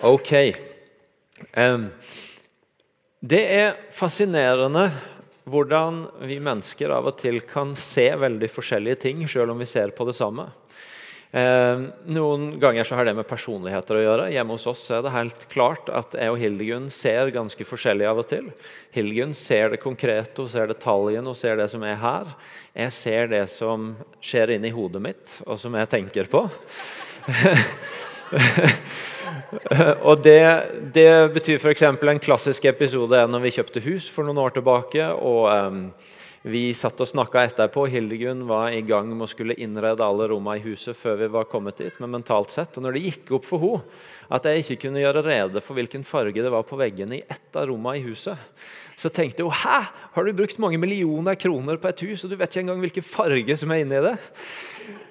Ok. Det er fascinerende hvordan vi mennesker av og til kan se veldig forskjellige ting, selv om vi ser på det samme. Noen ganger så har det med personligheter å gjøre. Hjemme hos oss er det helt klart at jeg og Hildegunn ser ganske forskjellig av og til. Hildegunn ser det konkrete, hun ser detaljen, hun ser det som er her. Jeg ser det som skjer inni hodet mitt, og som jeg tenker på. og det, det betyr f.eks. en klassisk episode når vi kjøpte hus for noen år tilbake. og um, Vi satt og snakka etterpå. Hildegunn var i gang med å skulle innrede alle rommene i huset før vi var kommet dit. men mentalt sett. Og når det gikk opp for henne at jeg ikke kunne gjøre rede for hvilken farge det var på veggene i ett av rommene i huset, så tenkte hun hæ, har du brukt mange millioner kroner på et hus, og du vet ikke engang hvilken farge som er inni det?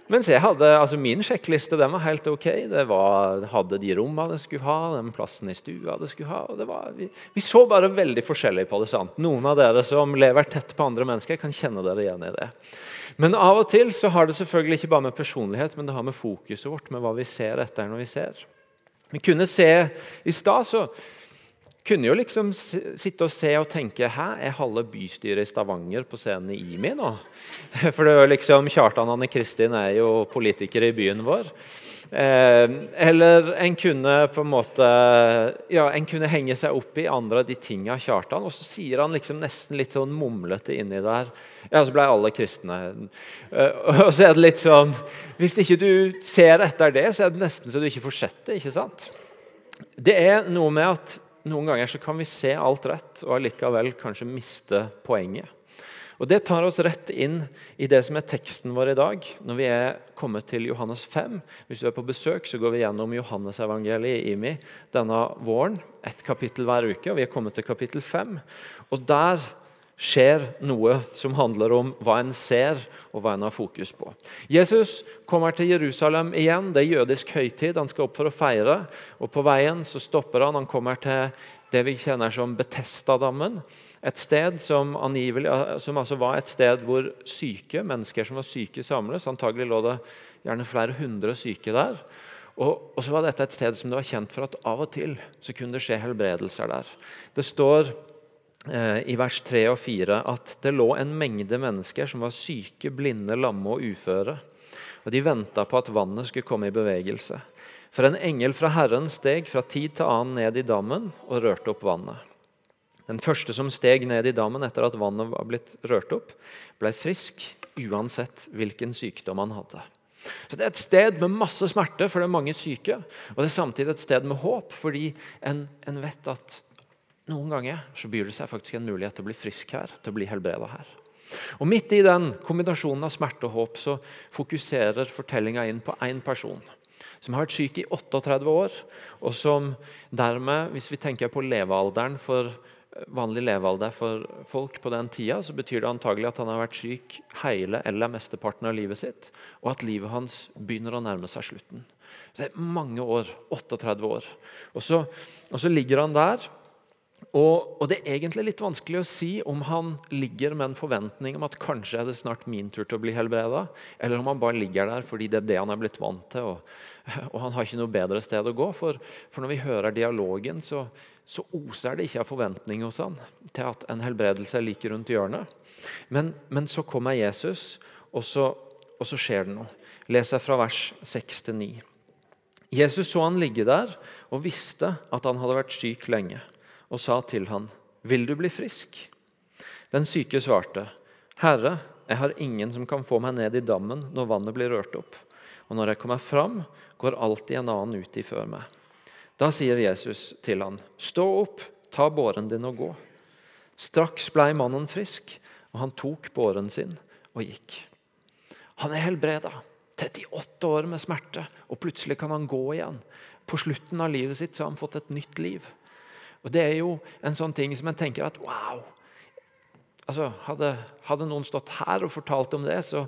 Mens jeg hadde, altså min sjekkliste den var helt ok. Det var, hadde de rommene det skulle ha, den plassen i stua det skulle ha. Det var, vi, vi, så bare veldig forskjellig på det. sant? Noen av dere som lever tett på andre mennesker, kan kjenne dere igjen i det. Men av og til så har det selvfølgelig ikke bare med personlighet, men det har med fokuset vårt, med hva vi ser etter når vi ser. Vi kunne se I stad så kunne jo liksom sitte og se og tenke Hæ, er halve bystyret i Stavanger på scenen i IMI nå? For det er liksom, Kjartan Anne Kristin er jo politiker i byen vår. Eh, eller en kunne på en måte ja, en kunne henge seg opp i andre av de tinga Kjartan Og så sier han liksom nesten litt sånn mumlete inni der. Ja, så ble alle kristne. Eh, og så er det litt sånn Hvis ikke du ser etter det, så er det nesten så du ikke får sett det. ikke sant? Det er noe med at noen ganger så kan vi se alt rett og allikevel kanskje miste poenget. Og Det tar oss rett inn i det som er teksten vår i dag. Når vi er kommet til Johannes 5. Hvis du er på besøk, så går vi gjennom Johannesevangeliet i IMI denne våren. Ett kapittel hver uke. og Vi er kommet til kapittel 5. Og der skjer noe som handler om hva en ser, og hva en har fokus på. Jesus kommer til Jerusalem igjen. Det er jødisk høytid. Han skal opp for å feire. og På veien så stopper han. Han kommer til det vi kjenner som Betestadammen. Et sted som, som altså var et sted hvor syke mennesker som var syke, samles. Antagelig lå det gjerne flere hundre syke der. Og, og så var dette et sted som det var kjent for at av og til så kunne det skje helbredelser der. Det står i vers 3 og 4 at det lå en mengde mennesker som var syke, blinde, lamme og uføre. Og De venta på at vannet skulle komme i bevegelse. For en engel fra Herren steg fra tid til annen ned i dammen og rørte opp vannet. Den første som steg ned i dammen etter at vannet var blitt rørt opp, ble frisk uansett hvilken sykdom han hadde. Så Det er et sted med masse smerte, for det er mange syke. Og det er samtidig et sted med håp, fordi en, en vet at noen ganger så byr det seg faktisk en mulighet til å bli frisk her, til å bli helbreda her. Og Midt i den kombinasjonen av smerte og håp så fokuserer fortellinga inn på én person som har vært syk i 38 år, og som dermed, hvis vi tenker på levealderen for vanlig levealder for folk på den tida, så betyr det antagelig at han har vært syk hele eller mesteparten av livet sitt, og at livet hans begynner å nærme seg slutten. Det er mange år. 38 år. Og så, og så ligger han der og, og, Det er egentlig litt vanskelig å si om han ligger med en forventning om at kanskje er det snart min tur til å bli helbreda, eller om han bare ligger der fordi det er det han er blitt vant til. Og, og han har ikke noe bedre sted å gå. For, for når vi hører dialogen, så, så, oser det ikke av forventning hos han til at en helbredelse er like rundt hjørnet. Men, men så kommer Jesus, og så, og så skjer det noe. Leser fra vers 6 til 9. Jesus så han ligge der og visste at han hadde vært syk lenge og sa til han, 'Vil du bli frisk?' Den syke svarte, 'Herre, jeg har ingen som kan få meg ned i dammen når vannet blir rørt opp.' 'Og når jeg kommer fram, går alltid en annen uti før meg.' Da sier Jesus til han, 'Stå opp, ta båren din og gå.' Straks blei mannen frisk, og han tok båren sin og gikk. Han er helbreda. 38 år med smerte, og plutselig kan han gå igjen. På slutten av livet sitt har han fått et nytt liv. Og Det er jo en sånn ting som en tenker at wow altså, hadde, hadde, noen stått her og fortalt om det, så,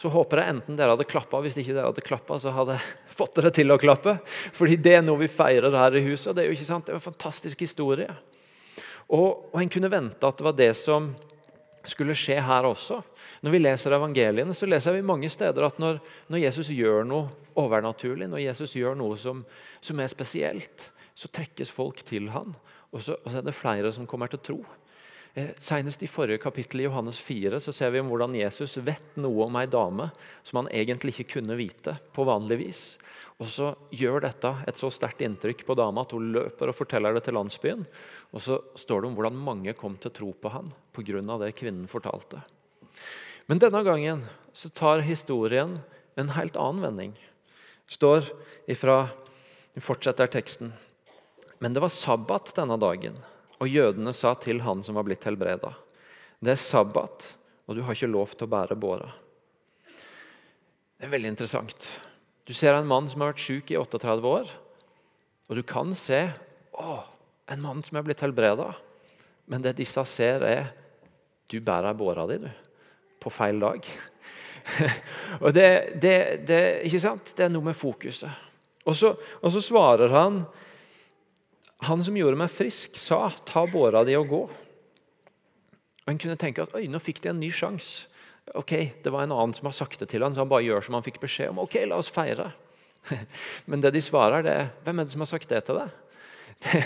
så håper jeg enten dere hadde klappa. Hvis ikke dere hadde klappa, så hadde jeg fått dere til å klappe. Fordi det er noe vi feirer her i huset. Det er jo ikke sant, det er en fantastisk historie. Og, og en kunne vente at det var det som skulle skje her også. Når vi leser evangeliene, så leser vi mange steder at når, når Jesus gjør noe overnaturlig, når Jesus gjør noe som, som er spesielt, så trekkes folk til han, og så, og så er det flere som kommer til tro. Eh, senest i forrige kapittel i Johannes 4 så ser vi om hvordan Jesus vet noe om ei dame som han egentlig ikke kunne vite på vanlig vis. Og så gjør dette et så sterkt inntrykk på dama at hun løper og forteller det til landsbyen. Og så står det om hvordan mange kom til å tro på han pga. det kvinnen fortalte. Men denne gangen så tar historien en helt annen vending. står ifra, fortsetter teksten. Men det var sabbat denne dagen, og jødene sa til han som var blitt helbreda. Det er sabbat, og du har ikke lov til å bære båra. Det er veldig interessant. Du ser en mann som har vært syk i 38 år, og du kan se å, en mann som er blitt helbreda. Men det disse ser, er du bærer båra di du, på feil dag. og det, det, det, ikke sant? det er noe med fokuset. Og så, og så svarer han Han som gjorde meg frisk, sa 'ta båra di og gå'. Og En kunne tenke at oi, nå fikk de en ny sjanse. Ok, Det var en annen som har sagt det til han, så han bare gjør som han fikk beskjed om. ok, la oss feire. Men det de svarer, det er hvem er det som har sagt det til deg? Det,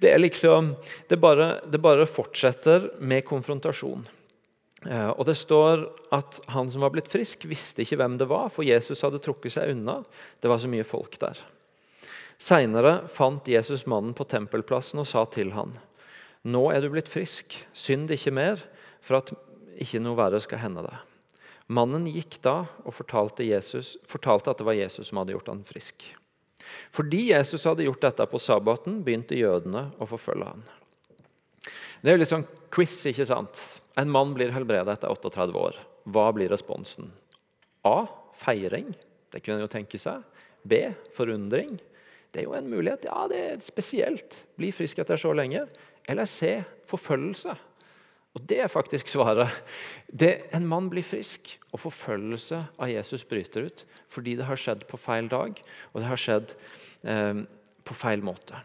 det er liksom, det bare, det bare fortsetter med konfrontasjon. Eh, og Det står at han som var blitt frisk, visste ikke hvem det var, for Jesus hadde trukket seg unna. Det var så mye folk der. Seinere fant Jesus mannen på tempelplassen og sa til han, Nå er du blitt frisk, synd ikke mer, for at ikke noe verre skal hende deg. Mannen gikk da og fortalte, Jesus, fortalte at det var Jesus som hadde gjort han frisk. Fordi Jesus hadde gjort dette på sabbaten, begynte jødene å forfølge han. Det er jo litt sånn quiz, ikke sant? En mann blir helbredet etter 38 år. Hva blir responsen? A. Feiring. Det kunne en jo tenke seg. B. Forundring. Det er jo en mulighet. Ja, det er spesielt. Bli frisk etter så lenge. Eller se Forfølgelse. Og Det er faktisk svaret. Det, en mann blir frisk, og forfølgelse av Jesus bryter ut fordi det har skjedd på feil dag og det har skjedd eh, på feil måte.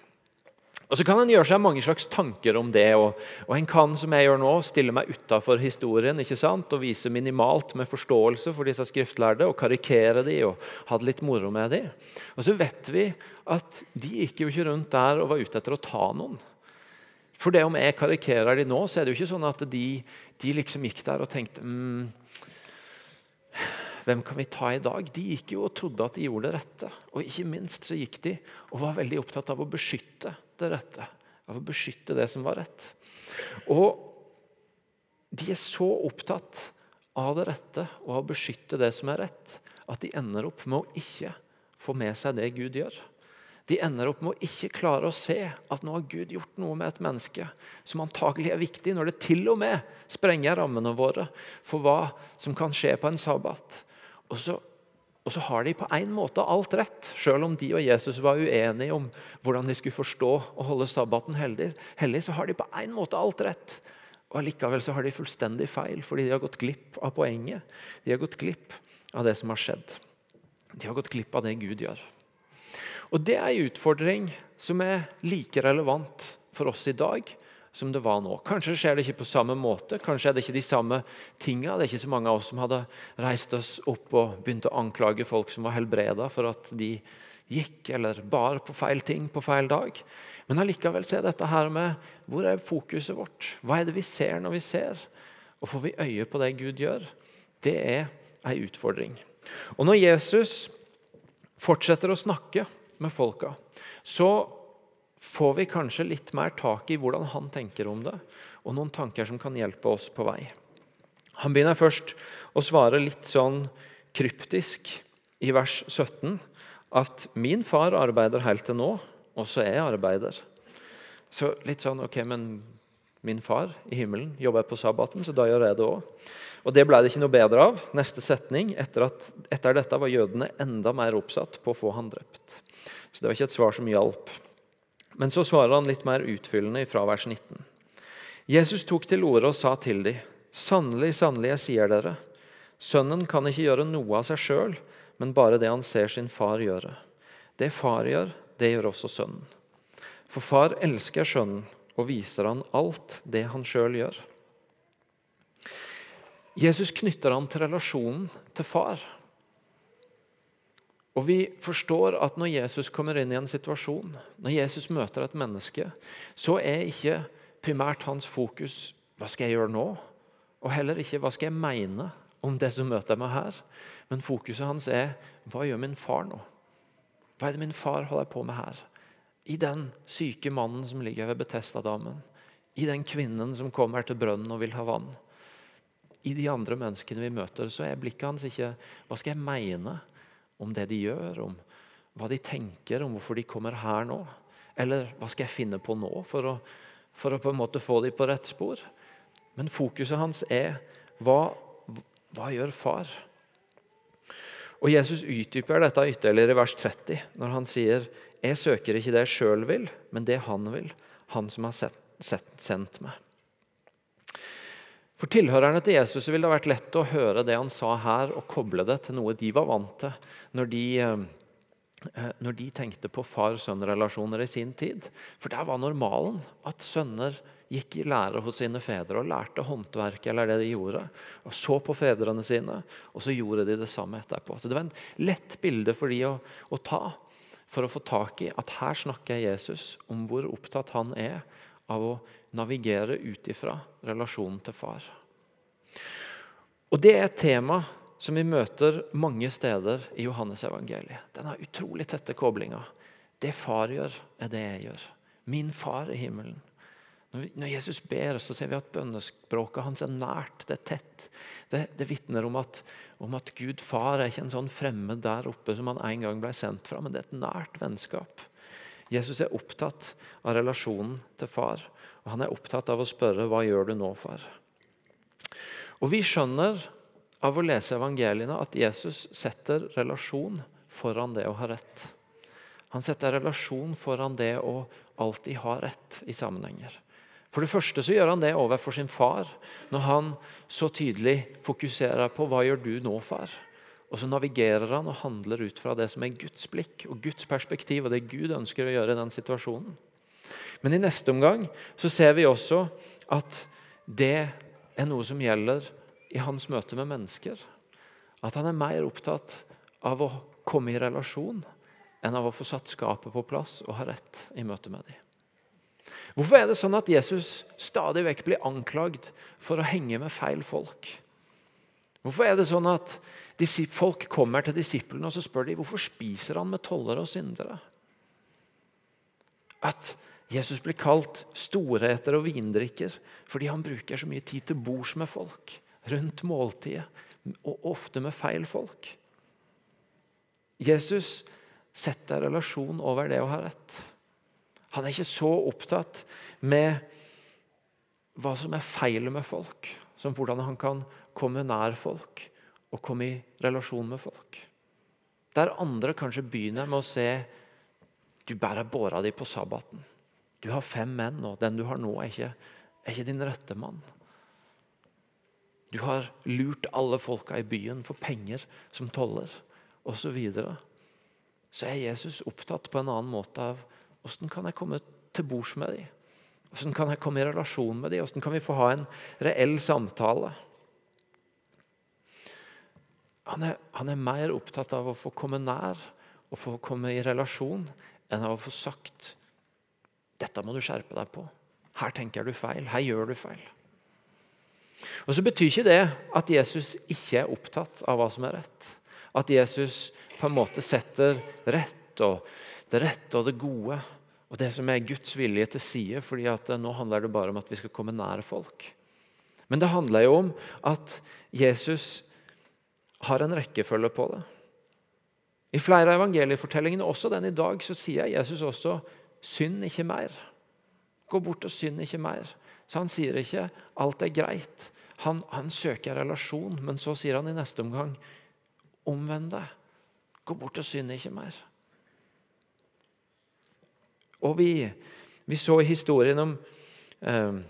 Og Så kan en gjøre seg mange slags tanker om det. Og, og En kan som jeg gjør nå, stille meg utafor historien ikke sant? og vise minimalt med forståelse for disse skriftlærde og karikere de og ha det litt moro med de. Og så vet vi at de gikk jo ikke rundt der og var ute etter å ta noen. For det om jeg karikerer de nå, så er det jo ikke sånn at de, de liksom gikk der og tenkte mm, Hvem kan vi ta i dag? De gikk jo og trodde at de gjorde det rette. Og ikke minst så gikk de og var veldig opptatt av å beskytte det rette. Av å beskytte det som var rett. Og de er så opptatt av det rette og av å beskytte det som er rett, at de ender opp med å ikke få med seg det Gud gjør. De ender opp med å ikke klare å se at nå har Gud gjort noe med et menneske som antagelig er viktig, når det til og med sprenger rammene våre for hva som kan skje på en sabbat. Og så, og så har de på en måte alt rett, selv om de og Jesus var uenige om hvordan de skulle forstå og holde sabbaten hellig, hellig så har de på en måte alt rett. Og Allikevel så har de fullstendig feil, fordi de har gått glipp av poenget. De har gått glipp av det som har skjedd. De har gått glipp av det Gud gjør. Og Det er en utfordring som er like relevant for oss i dag som det var nå. Kanskje skjer det ikke på samme måte, kanskje er det ikke de samme tinga. Det er ikke så mange av oss som hadde reist oss opp og begynt å anklage folk som var helbreda for at de gikk eller bar på feil ting på feil dag. Men allikevel se dette her med hvor er fokuset vårt? Hva er det vi ser når vi ser? Og får vi øye på det Gud gjør? Det er ei utfordring. Og når Jesus fortsetter å snakke med folka, så får vi kanskje litt mer tak i hvordan han tenker om det, og noen tanker som kan hjelpe oss på vei. Han begynner først å svare litt sånn kryptisk i vers 17 at 'min far arbeider helt til nå, og så er jeg arbeider'. Så litt sånn OK, men min far i himmelen jobber på sabbaten, så da gjør jeg det òg. Og Det ble det ikke noe bedre av. Neste setning, etter, at, etter dette var jødene enda mer oppsatt på å få han drept. Så det var ikke et svar som hjalp. Men så svarer han litt mer utfyllende fra vers 19. Jesus tok til orde og sa til dem, sannelig, sannelig, jeg sier dere, sønnen kan ikke gjøre noe av seg sjøl, men bare det han ser sin far gjøre. Det far gjør, det gjør også sønnen. For far elsker sønnen og viser han alt det han sjøl gjør. Jesus knytter han til relasjonen til far. Og vi forstår at når Jesus kommer inn i en situasjon, når Jesus møter et menneske, så er ikke primært hans fokus hva skal jeg gjøre nå? Og heller ikke hva skal jeg mene om det som møter meg her. Men fokuset hans er hva gjør min far nå? Hva er det min far holder på med her? I den syke mannen som ligger ved Betestadammen. I den kvinnen som kommer til brønnen og vil ha vann. I de andre menneskene vi møter, så er blikket hans ikke hva skal jeg mene om det de gjør, om hva de tenker, om hvorfor de kommer her nå. Eller hva skal jeg finne på nå for å, for å på en måte få dem på rett spor? Men fokuset hans er hva, hva gjør far? Og Jesus utdyper dette ytterligere i vers 30, når han sier jeg søker ikke det jeg sjøl vil, men det han vil, han som har sett, sett, sendt meg. For tilhørerne til Jesus ville det vært lett å høre det han sa her, og koble det til noe de var vant til når de, eh, når de tenkte på far-sønn-relasjoner i sin tid. For der var normalen at sønner gikk i lære hos sine fedre og lærte håndverket eller det de gjorde. Og så på fedrene sine, og så gjorde de det samme etterpå. Så Det var en lett bilde for de å, å ta for å få tak i at her snakker Jesus om hvor opptatt han er av å navigere ut ifra relasjonen til far. Og Det er et tema som vi møter mange steder i Johannes-evangeliet. Denne utrolig tette koblinga. Det far gjør, er det jeg gjør. Min far i himmelen. Når Jesus ber, så ser vi at bønnespråket hans er nært, det er tett. Det, det vitner om at, om at Gud far er ikke en sånn fremmed der oppe som han en gang ble sendt fra, men det er et nært vennskap. Jesus er opptatt av relasjonen til far. Og han er opptatt av å spørre hva gjør du nå, far? Og Vi skjønner av å lese evangeliene at Jesus setter relasjon foran det å ha rett. Han setter relasjon foran det å alltid ha rett i sammenhenger. For det første så gjør han det overfor sin far, når han så tydelig fokuserer på hva gjør du nå, far? Og så navigerer han og handler ut fra det som er Guds blikk og Guds perspektiv, og det Gud ønsker å gjøre i den situasjonen. Men i neste omgang så ser vi også at det er noe som gjelder i hans møte med mennesker. At han er mer opptatt av å komme i relasjon enn av å få satt skapet på plass og ha rett i møte med dem. Hvorfor er det sånn at Jesus stadig vekk blir anklagd for å henge med feil folk? Hvorfor er det sånn at folk kommer til disiplene og så spør de, hvorfor spiser han med tollere og syndere? At Jesus blir kalt storheter og vindrikker fordi han bruker så mye tid til bords med folk, rundt måltidet, og ofte med feil folk. Jesus setter relasjon over det å ha rett. Han er ikke så opptatt med hva som er feil med folk, som hvordan han kan komme nær folk og komme i relasjon med folk. Der andre kanskje begynner med å se du bærer båra di på sabbaten. Du har fem menn, og den du har nå, er ikke, er ikke din rette mann. Du har lurt alle folka i byen for penger som toller, osv. Så, videre. så er Jesus opptatt på en annen måte av hvordan kan jeg komme til bords med dem? Hvordan kan jeg komme i relasjon med dem? Hvordan kan vi få ha en reell samtale? Han er, han er mer opptatt av å få komme nær og få komme i relasjon enn av å få sagt dette må du skjerpe deg på. Her tenker du feil. Her gjør du feil. Og så betyr ikke det at Jesus ikke er opptatt av hva som er rett. At Jesus på en måte setter rett og det rette og det gode og det som er Guds vilje til side, fordi at nå handler det bare om at vi skal komme nær folk. Men det handler jo om at Jesus har en rekkefølge på det. I flere av evangeliefortellingene, også den i dag, så sier Jesus også Synd ikke mer. Gå bort og synd ikke mer. Så han sier ikke alt er greit. Han, han søker relasjon, men så sier han i neste omgang omvend deg. Gå bort og synd ikke mer. Og vi, vi så i historien om, eh,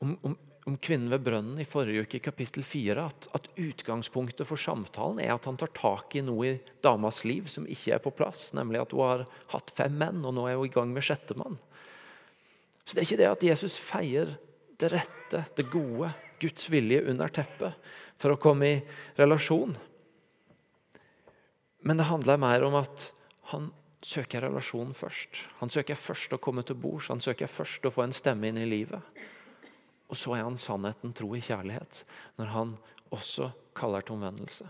om, om, om kvinnen ved brønnen i forrige uke, i kapittel 4, at, at, utgangspunktet for samtalen er at han tar tak i noe i damas liv som ikke er på plass. Nemlig at hun har hatt fem menn, og nå er hun i gang med sjettemann. Så det er ikke det at Jesus feier det rette, det gode, Guds vilje under teppet for å komme i relasjon. Men det handler mer om at han søker relasjon først. Han søker først å komme til bords, han søker først å få en stemme inn i livet. Og så er han sannheten, tro i kjærlighet, når han også kaller til omvendelse.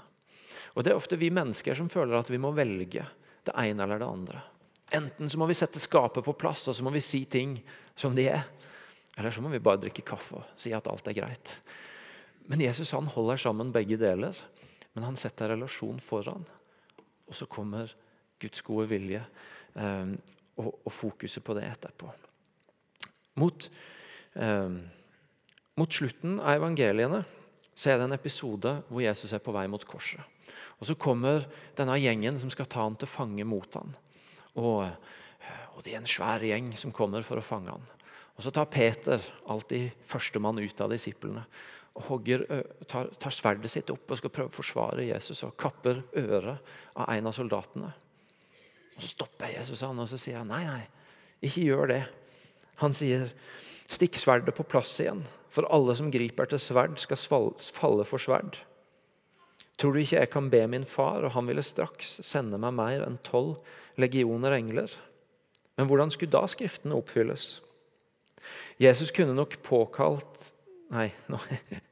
Og Det er ofte vi mennesker som føler at vi må velge det ene eller det andre. Enten så må vi sette skapet på plass og så må vi si ting som de er. Eller så må vi bare drikke kaffe og si at alt er greit. Men Jesus han holder sammen begge deler. Men han setter relasjon foran. Og så kommer Guds gode vilje eh, og, og, fokuset på det etterpå. Mot, eh, mot slutten av evangeliene så er det en episode hvor Jesus er på vei mot korset. Og Så kommer denne gjengen som skal ta ham til fange mot ham. Og, og Det er en svær gjeng som kommer for å fange ham. Og Så tar Peter, alltid førstemann ut av disiplene, og hogger, tar, tar, sverdet sitt opp og skal prøve å forsvare Jesus og kapper øret av en av soldatene. Og Så stopper Jesus han og så sier han, nei, nei, ikke gjør det. Han sier Stikk sverdet på plass igjen, for alle som griper til sverd, skal falle for sverd. Tror du ikke jeg kan be min far, og han ville straks sende meg mer enn tolv legioner engler? Men hvordan skulle da Skriftene oppfylles? Jesus kunne nok påkalt Nei, nå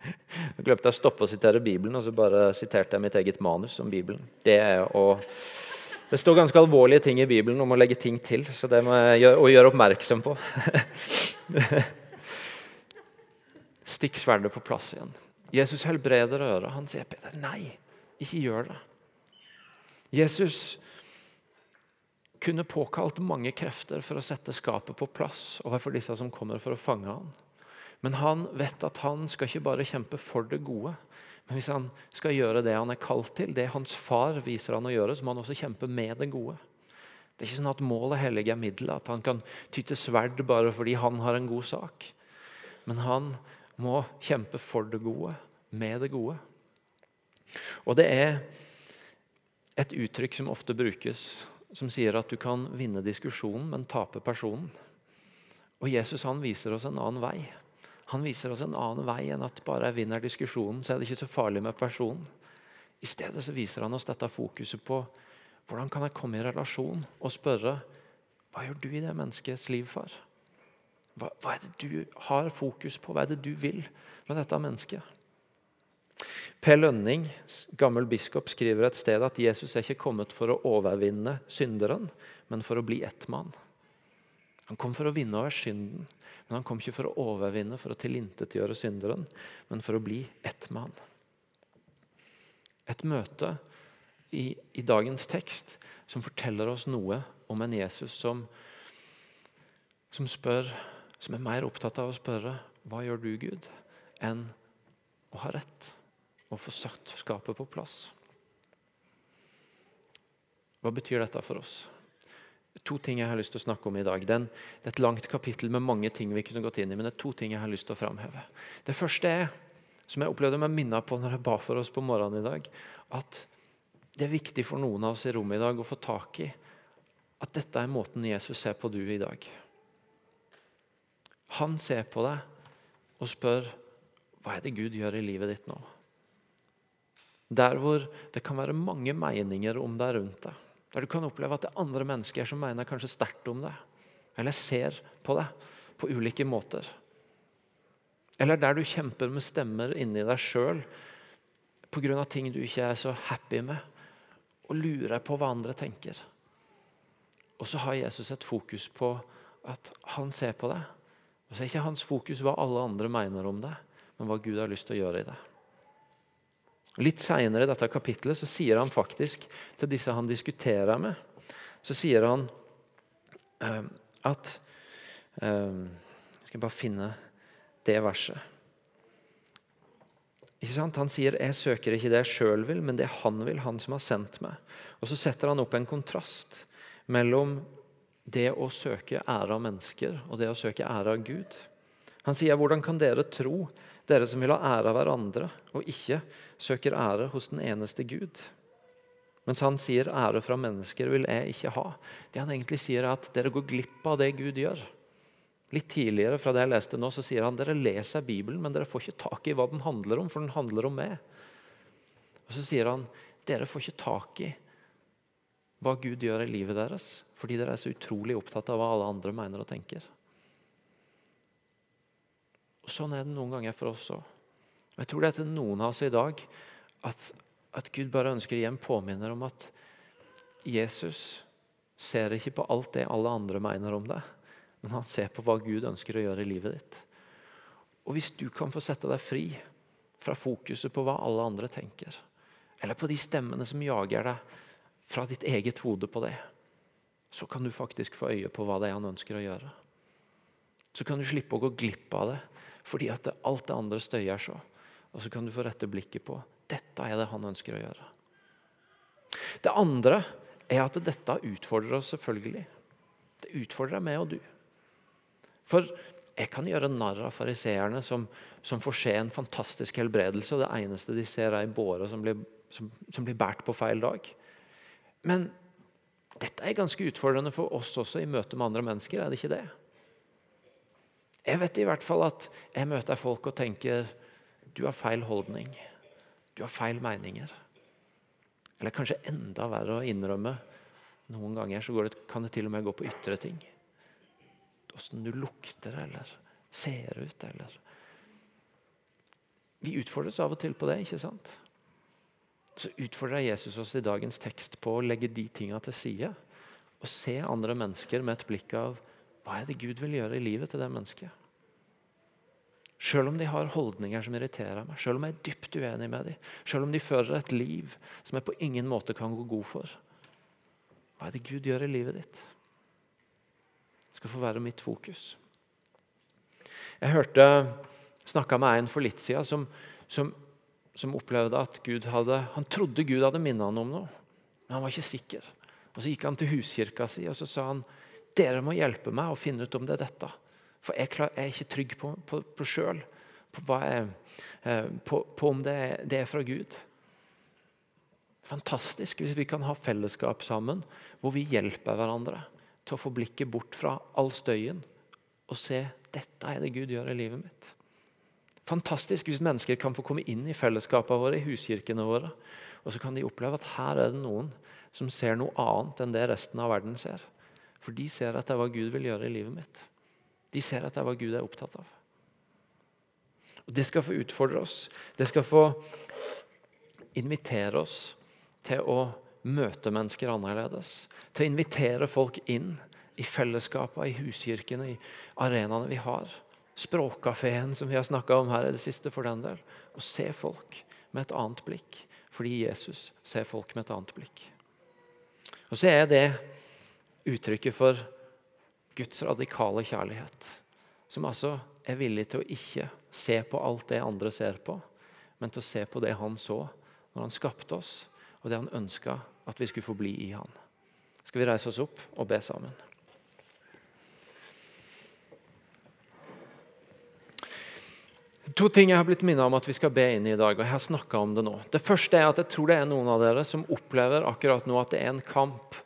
glemte jeg å stoppe å sitere Bibelen, og så bare siterte jeg mitt eget manus om Bibelen. Det er å det står ganske alvorlige ting i Bibelen om å legge ting til, så det må jeg gjøre, oppmerksom på. Stikk sverdet på plass igjen. Jesus helbreder øret. Han sier Peter, nei, ikke gjør det. Jesus kunne påkalt mange krefter for å sette skapet på plass overfor disse som kommer for å fange ham. Men han vet at han skal ikke bare kjempe for det gode, men hvis han skal gjøre det han er kalt til, det hans far viser han å gjøre, så må han også kjempe med det gode. Det er ikke sånn at målet helliger middelet, at han kan ty til sverd bare fordi han har en god sak. Men han må kjempe for det gode, med det gode. Og det er et uttrykk som ofte brukes, som sier at du kan vinne diskusjonen, men tape personen. Og Jesus han viser oss en annen vei. Han viser oss en annen vei enn at bare jeg vinner diskusjonen, så er det ikke så farlig med personen. I stedet så viser han oss dette fokuset på hvordan kan jeg komme i relasjon og spørre hva gjør du i det menneskets liv, far? Hva, hva, er det du har fokus på? Hva er det du vil med dette mennesket? Per Lønning, gammel biskop, skriver et sted at Jesus er ikke kommet for å overvinne synderen, men for å bli ett mann. Han kom for å vinne over synden. Men han kom ikke for å overvinne, for å tilintetgjøre synderen, men for å bli ett mann. Et møte i, i, dagens tekst som forteller oss noe om en Jesus som, som spør, som er mer opptatt av å spørre hva gjør du, Gud, enn å ha rett og få satt skapet på plass. Hva betyr dette for oss? To ting jeg har lyst til å snakke om i dag. Det er, et langt kapittel med mange ting vi kunne gått inn i, men det er to ting jeg har lyst til å framheve. Det første er, som jeg opplevde meg minna på når jeg ba for oss på morgenen i dag, at det er viktig for noen av oss i rommet i dag å få tak i at dette er måten Jesus ser på du i dag. Han ser på deg og spør hva er det Gud gjør i livet ditt nå? Der hvor det kan være mange meninger om deg rundt deg der du kan oppleve at det er andre mennesker som mener kanskje sterkt om deg. Eller ser på deg på ulike måter. Eller der du kjemper med stemmer inni deg sjøl pga. ting du ikke er så happy med, og lurer på hva andre tenker. Og så har Jesus et fokus på at han ser på deg. Og så er ikke hans fokus hva alle andre mener om deg, men hva Gud har lyst til å gjøre i deg. Litt seinere i dette kapittelet så sier han faktisk til disse han diskuterer med, så sier han uh, at Jeg skal bare finne det verset. Han sier 'jeg søker ikke det jeg sjøl vil, men det han vil, han som har sendt meg'. Og Så setter han opp en kontrast mellom det å søke ære av mennesker og det å søke ære av Gud. Han sier 'hvordan kan dere tro dere som vil ha ære av hverandre og ikke søker ære hos den eneste Gud. Mens han sier ære fra mennesker vil jeg ikke ha. Det han egentlig sier er at dere går glipp av det Gud gjør. Litt tidligere fra det jeg leste nå, så sier han dere leser Bibelen, men dere får ikke tak i hva den handler om, for den handler om meg. Og Så sier han dere får ikke tak i hva Gud gjør i livet deres, fordi dere er så utrolig opptatt av hva alle andre mener og tenker. Og Sånn er det noen ganger for oss òg. Jeg tror det er til noen av oss i dag at, at Gud bare ønsker å gi en påminner om at Jesus ser ikke på alt det alle andre mener om deg, men han ser på hva Gud ønsker å gjøre i livet ditt. Og Hvis du kan få sette deg fri fra fokuset på hva alle andre tenker, eller på de stemmene som jager deg fra ditt eget hode på det, så kan du faktisk få øye på hva det er han ønsker å gjøre. Så kan du slippe å gå glipp av det fordi at alt det andre støyer så. Og så kan du få rette blikket på dette er det han ønsker å gjøre. Det andre er at dette utfordrer oss selvfølgelig. Det utfordrer meg og du. For jeg kan gjøre narr av fariseerne som, som, får se en fantastisk helbredelse, og det eneste de ser, er ei båre som blir, som, som blir båret på feil dag. Men dette er ganske utfordrende for oss også i møte med andre mennesker, er det ikke det? Jeg vet i hvert fall at jeg møter folk og tenker du har feil holdning. Du har feil meninger. Eller kanskje enda verre å innrømme. Noen ganger så det, kan det til og med gå på ytre ting. Åssen du lukter eller ser ut eller Vi utfordres av og til på det, ikke sant? Så utfordrer Jesus oss i dagens tekst på å legge de tinga til side. Og se andre mennesker med et blikk av hva er det Gud vil gjøre i livet til det mennesket. Selv om de har holdninger som irriterer meg, selv om jeg er dypt uenig med dem, selv om de fører et liv som jeg på ingen måte kan gå god for. Hva er det Gud gjør i livet ditt? Det skal få være mitt fokus. Jeg hørte snakka med en for litt siden som, som, som, opplevde at Gud hadde Han trodde Gud hadde minnet han om noe, men han var ikke sikker. Og Så gikk han til huskirka si og så sa han, dere må hjelpe meg å finne ut om det er dette. For jeg, klar, jeg er ikke trygg på, på, på sjøl, på, eh, på, på, om det er, det er fra Gud. Fantastisk hvis vi kan ha fellesskap sammen hvor vi hjelper hverandre til å få blikket bort fra all støyen og se dette er det Gud gjør i livet mitt. Fantastisk hvis mennesker kan få komme inn i fellesskapene våre, i huskirkene våre. Og så kan de oppleve at her er det noen som ser noe annet enn det resten av verden ser. For de ser at det er hva Gud vil gjøre i livet mitt. De ser at det er hva Gud er opptatt av. Og Det skal få utfordre oss. Det skal få invitere oss til å møte mennesker annerledes. Til å invitere folk inn i fellesskapene, i huskirkene, i arenaene vi har. Språkkafeen som vi har snakka om her i det siste, for den del. Å se folk med et annet blikk. Fordi Jesus ser folk med et annet blikk. Og så er det uttrykket for Guds radikale kjærlighet. Som altså er villig til å ikke se på alt det andre ser på, men til å se på det han så når han skapte oss, og det han ønska at vi skulle få bli i han. Skal vi reise oss opp og be sammen? To ting jeg har blitt minnet om at vi skal be inn i i dag. og jeg har om Det nå. Det første er at jeg tror det er noen av dere som opplever akkurat nå at det er en kamp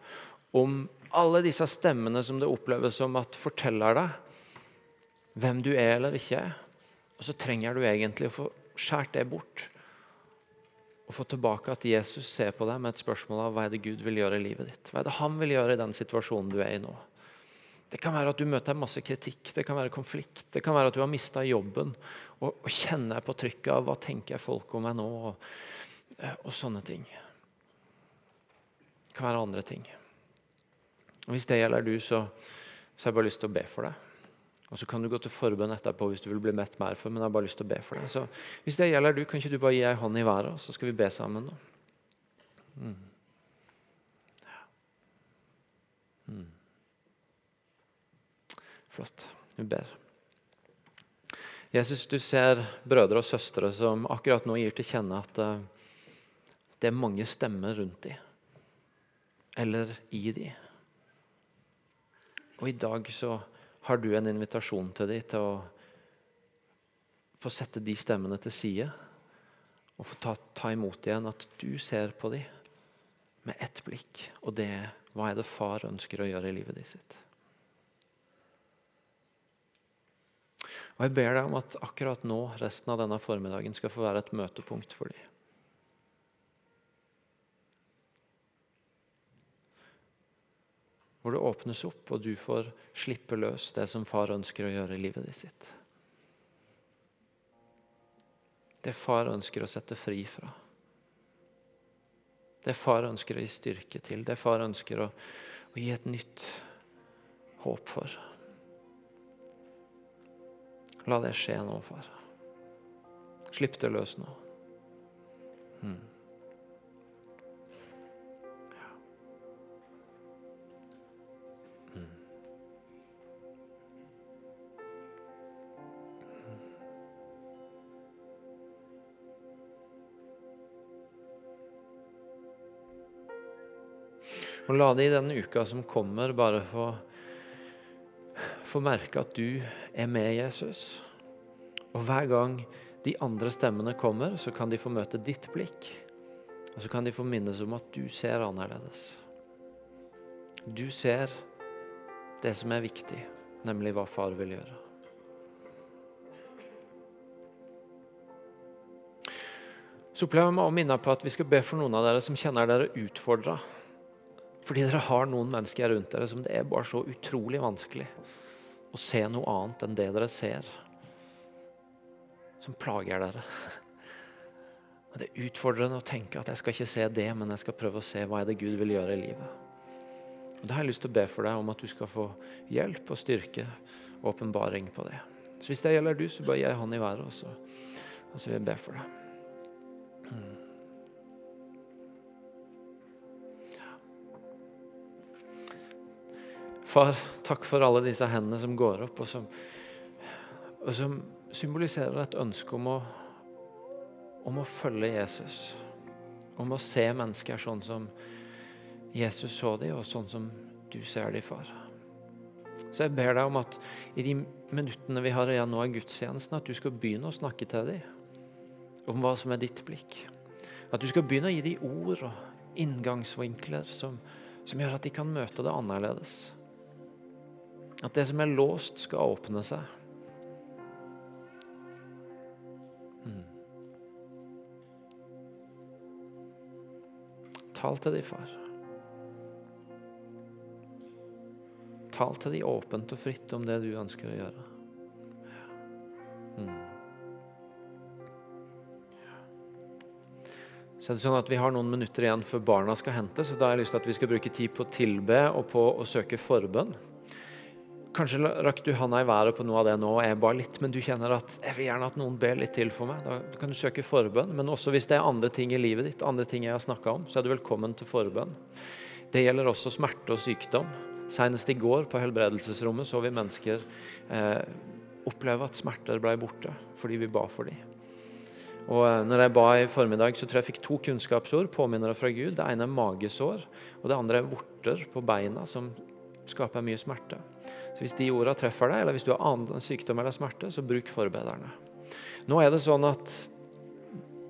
om alle disse stemmene som det oppleves som at forteller deg hvem du er eller ikke er. Og så trenger du egentlig å få skåret det bort. Og få tilbake at Jesus ser på deg med et spørsmål av hva er det Gud vil gjøre i livet ditt. Hva er det han vil gjøre i den situasjonen du er i nå. Det kan være at du møter masse kritikk, det kan være konflikt, det kan være at du har mista jobben og, og, kjenner på trykket av hva tenker folk om meg nå, og, og sånne ting. Det kan være andre ting. Og Hvis det gjelder du, så, så har jeg bare lyst til å be for deg. Og Så kan du gå til forbønn etterpå hvis du vil bli mett mer for men jeg har bare lyst til å be for deg. Så Hvis det gjelder du, kan ikke du bare gi ei hånd i været, og så skal vi be sammen nå. Mm. Mm. Flott. Vi ber. Jesus, du ser brødre og søstre som akkurat nå gir til kjenne at uh, det er mange stemmer rundt dem, eller i dem. Og i dag så har du en invitasjon til dem til å få sette de stemmene til side og få ta, ta imot igjen at du ser på dem med ett blikk. Og det hva er det far ønsker å gjøre i livet ditt sitt. Og Jeg ber deg om at akkurat nå, resten av denne formiddagen, skal få være et møtepunkt for dem. Hvor det åpnes opp, og du får slippe løs det som far ønsker å gjøre i livet ditt sitt. Det far ønsker å sette fri fra. Det far ønsker å gi styrke til. Det far ønsker å, å gi et nytt håp for. La det skje nå, far. Slipp det løs nå. Hmm. Og la det i denne uka som kommer, bare få, få merke at du er med Jesus. Og hver gang de andre stemmene kommer, så kan de få møte ditt blikk. Og så kan de få minnes om at du ser annerledes. Du ser det som er viktig, nemlig hva far vil gjøre. Så opplever jeg å minne på at vi skal be for noen av dere som kjenner dere utfordra fordi dere har noen mennesker rundt dere som det er bare så utrolig vanskelig å se noe annet enn det dere ser. Som plager dere. Og Det er utfordrende å tenke at jeg skal ikke se det, men jeg skal prøve å se hva er det Gud vil gjøre i livet. Og Da har jeg lyst til å be for deg om at du skal få hjelp og styrke og åpenbaring på det. Så Hvis det gjelder du, så bare gi han i været, og så, og så vil jeg be for deg. Mm. Far, takk for alle disse hendene som går opp, og som, og som symboliserer et ønske om å, om å følge Jesus. Om å se mennesker sånn som Jesus så dem, og sånn som du ser dem, far. Så jeg ber deg om at i de minuttene vi har igjen nå av gudstjenesten, at du skal begynne å snakke til dem om hva som er ditt blikk. At du skal begynne å gi dem ord og inngangsvinkler som, som gjør at de kan møte det annerledes. At det som er låst, skal åpne seg. Mm. Tal til de, far. Tal til de åpent og fritt om det du ønsker å gjøre. Mm. Så er det sånn at Vi har noen minutter igjen før barna skal hente, så da har jeg lyst til at vi skal bruke tid på å tilbe og på å søke forbønn. Kanskje rakk du handa i været på noe av det nå, og jeg ba litt, men du kjenner at jeg vil gjerne at noen ber litt til for meg. Da kan du søke forbønn. Men også hvis det er andre ting i livet ditt, andre ting jeg har snakka om, så er du velkommen til forbønn. Det gjelder også smerte og sykdom. Senest i går på helbredelsesrommet så vi mennesker eh, oppleve at smerter ble borte fordi vi ba for dem. Og eh, når jeg ba i formiddag, så tror jeg jeg fikk to kunnskapsord, påminnere fra Gud. Det ene er magesår, og det andre er vorter på beina som skaper mye smerte. Hvis de orda treffer deg, eller hvis du har annen sykdom eller smerte, så bruk forbederne. Nå er det sånn at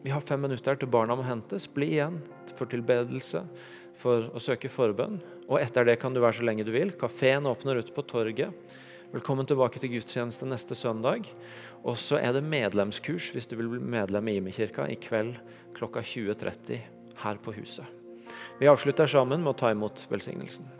vi har fem minutter til barna må hentes. Bli igjen for tilbedelse, for å søke forbønn. Og etter det kan du være så lenge du vil. Kafeen åpner ute på torget. Velkommen tilbake til gudstjeneste neste søndag. Og så er det medlemskurs hvis du vil bli medlem i Imekirka i kveld klokka 20.30 her på huset. Vi avslutter sammen med å ta imot velsignelsen.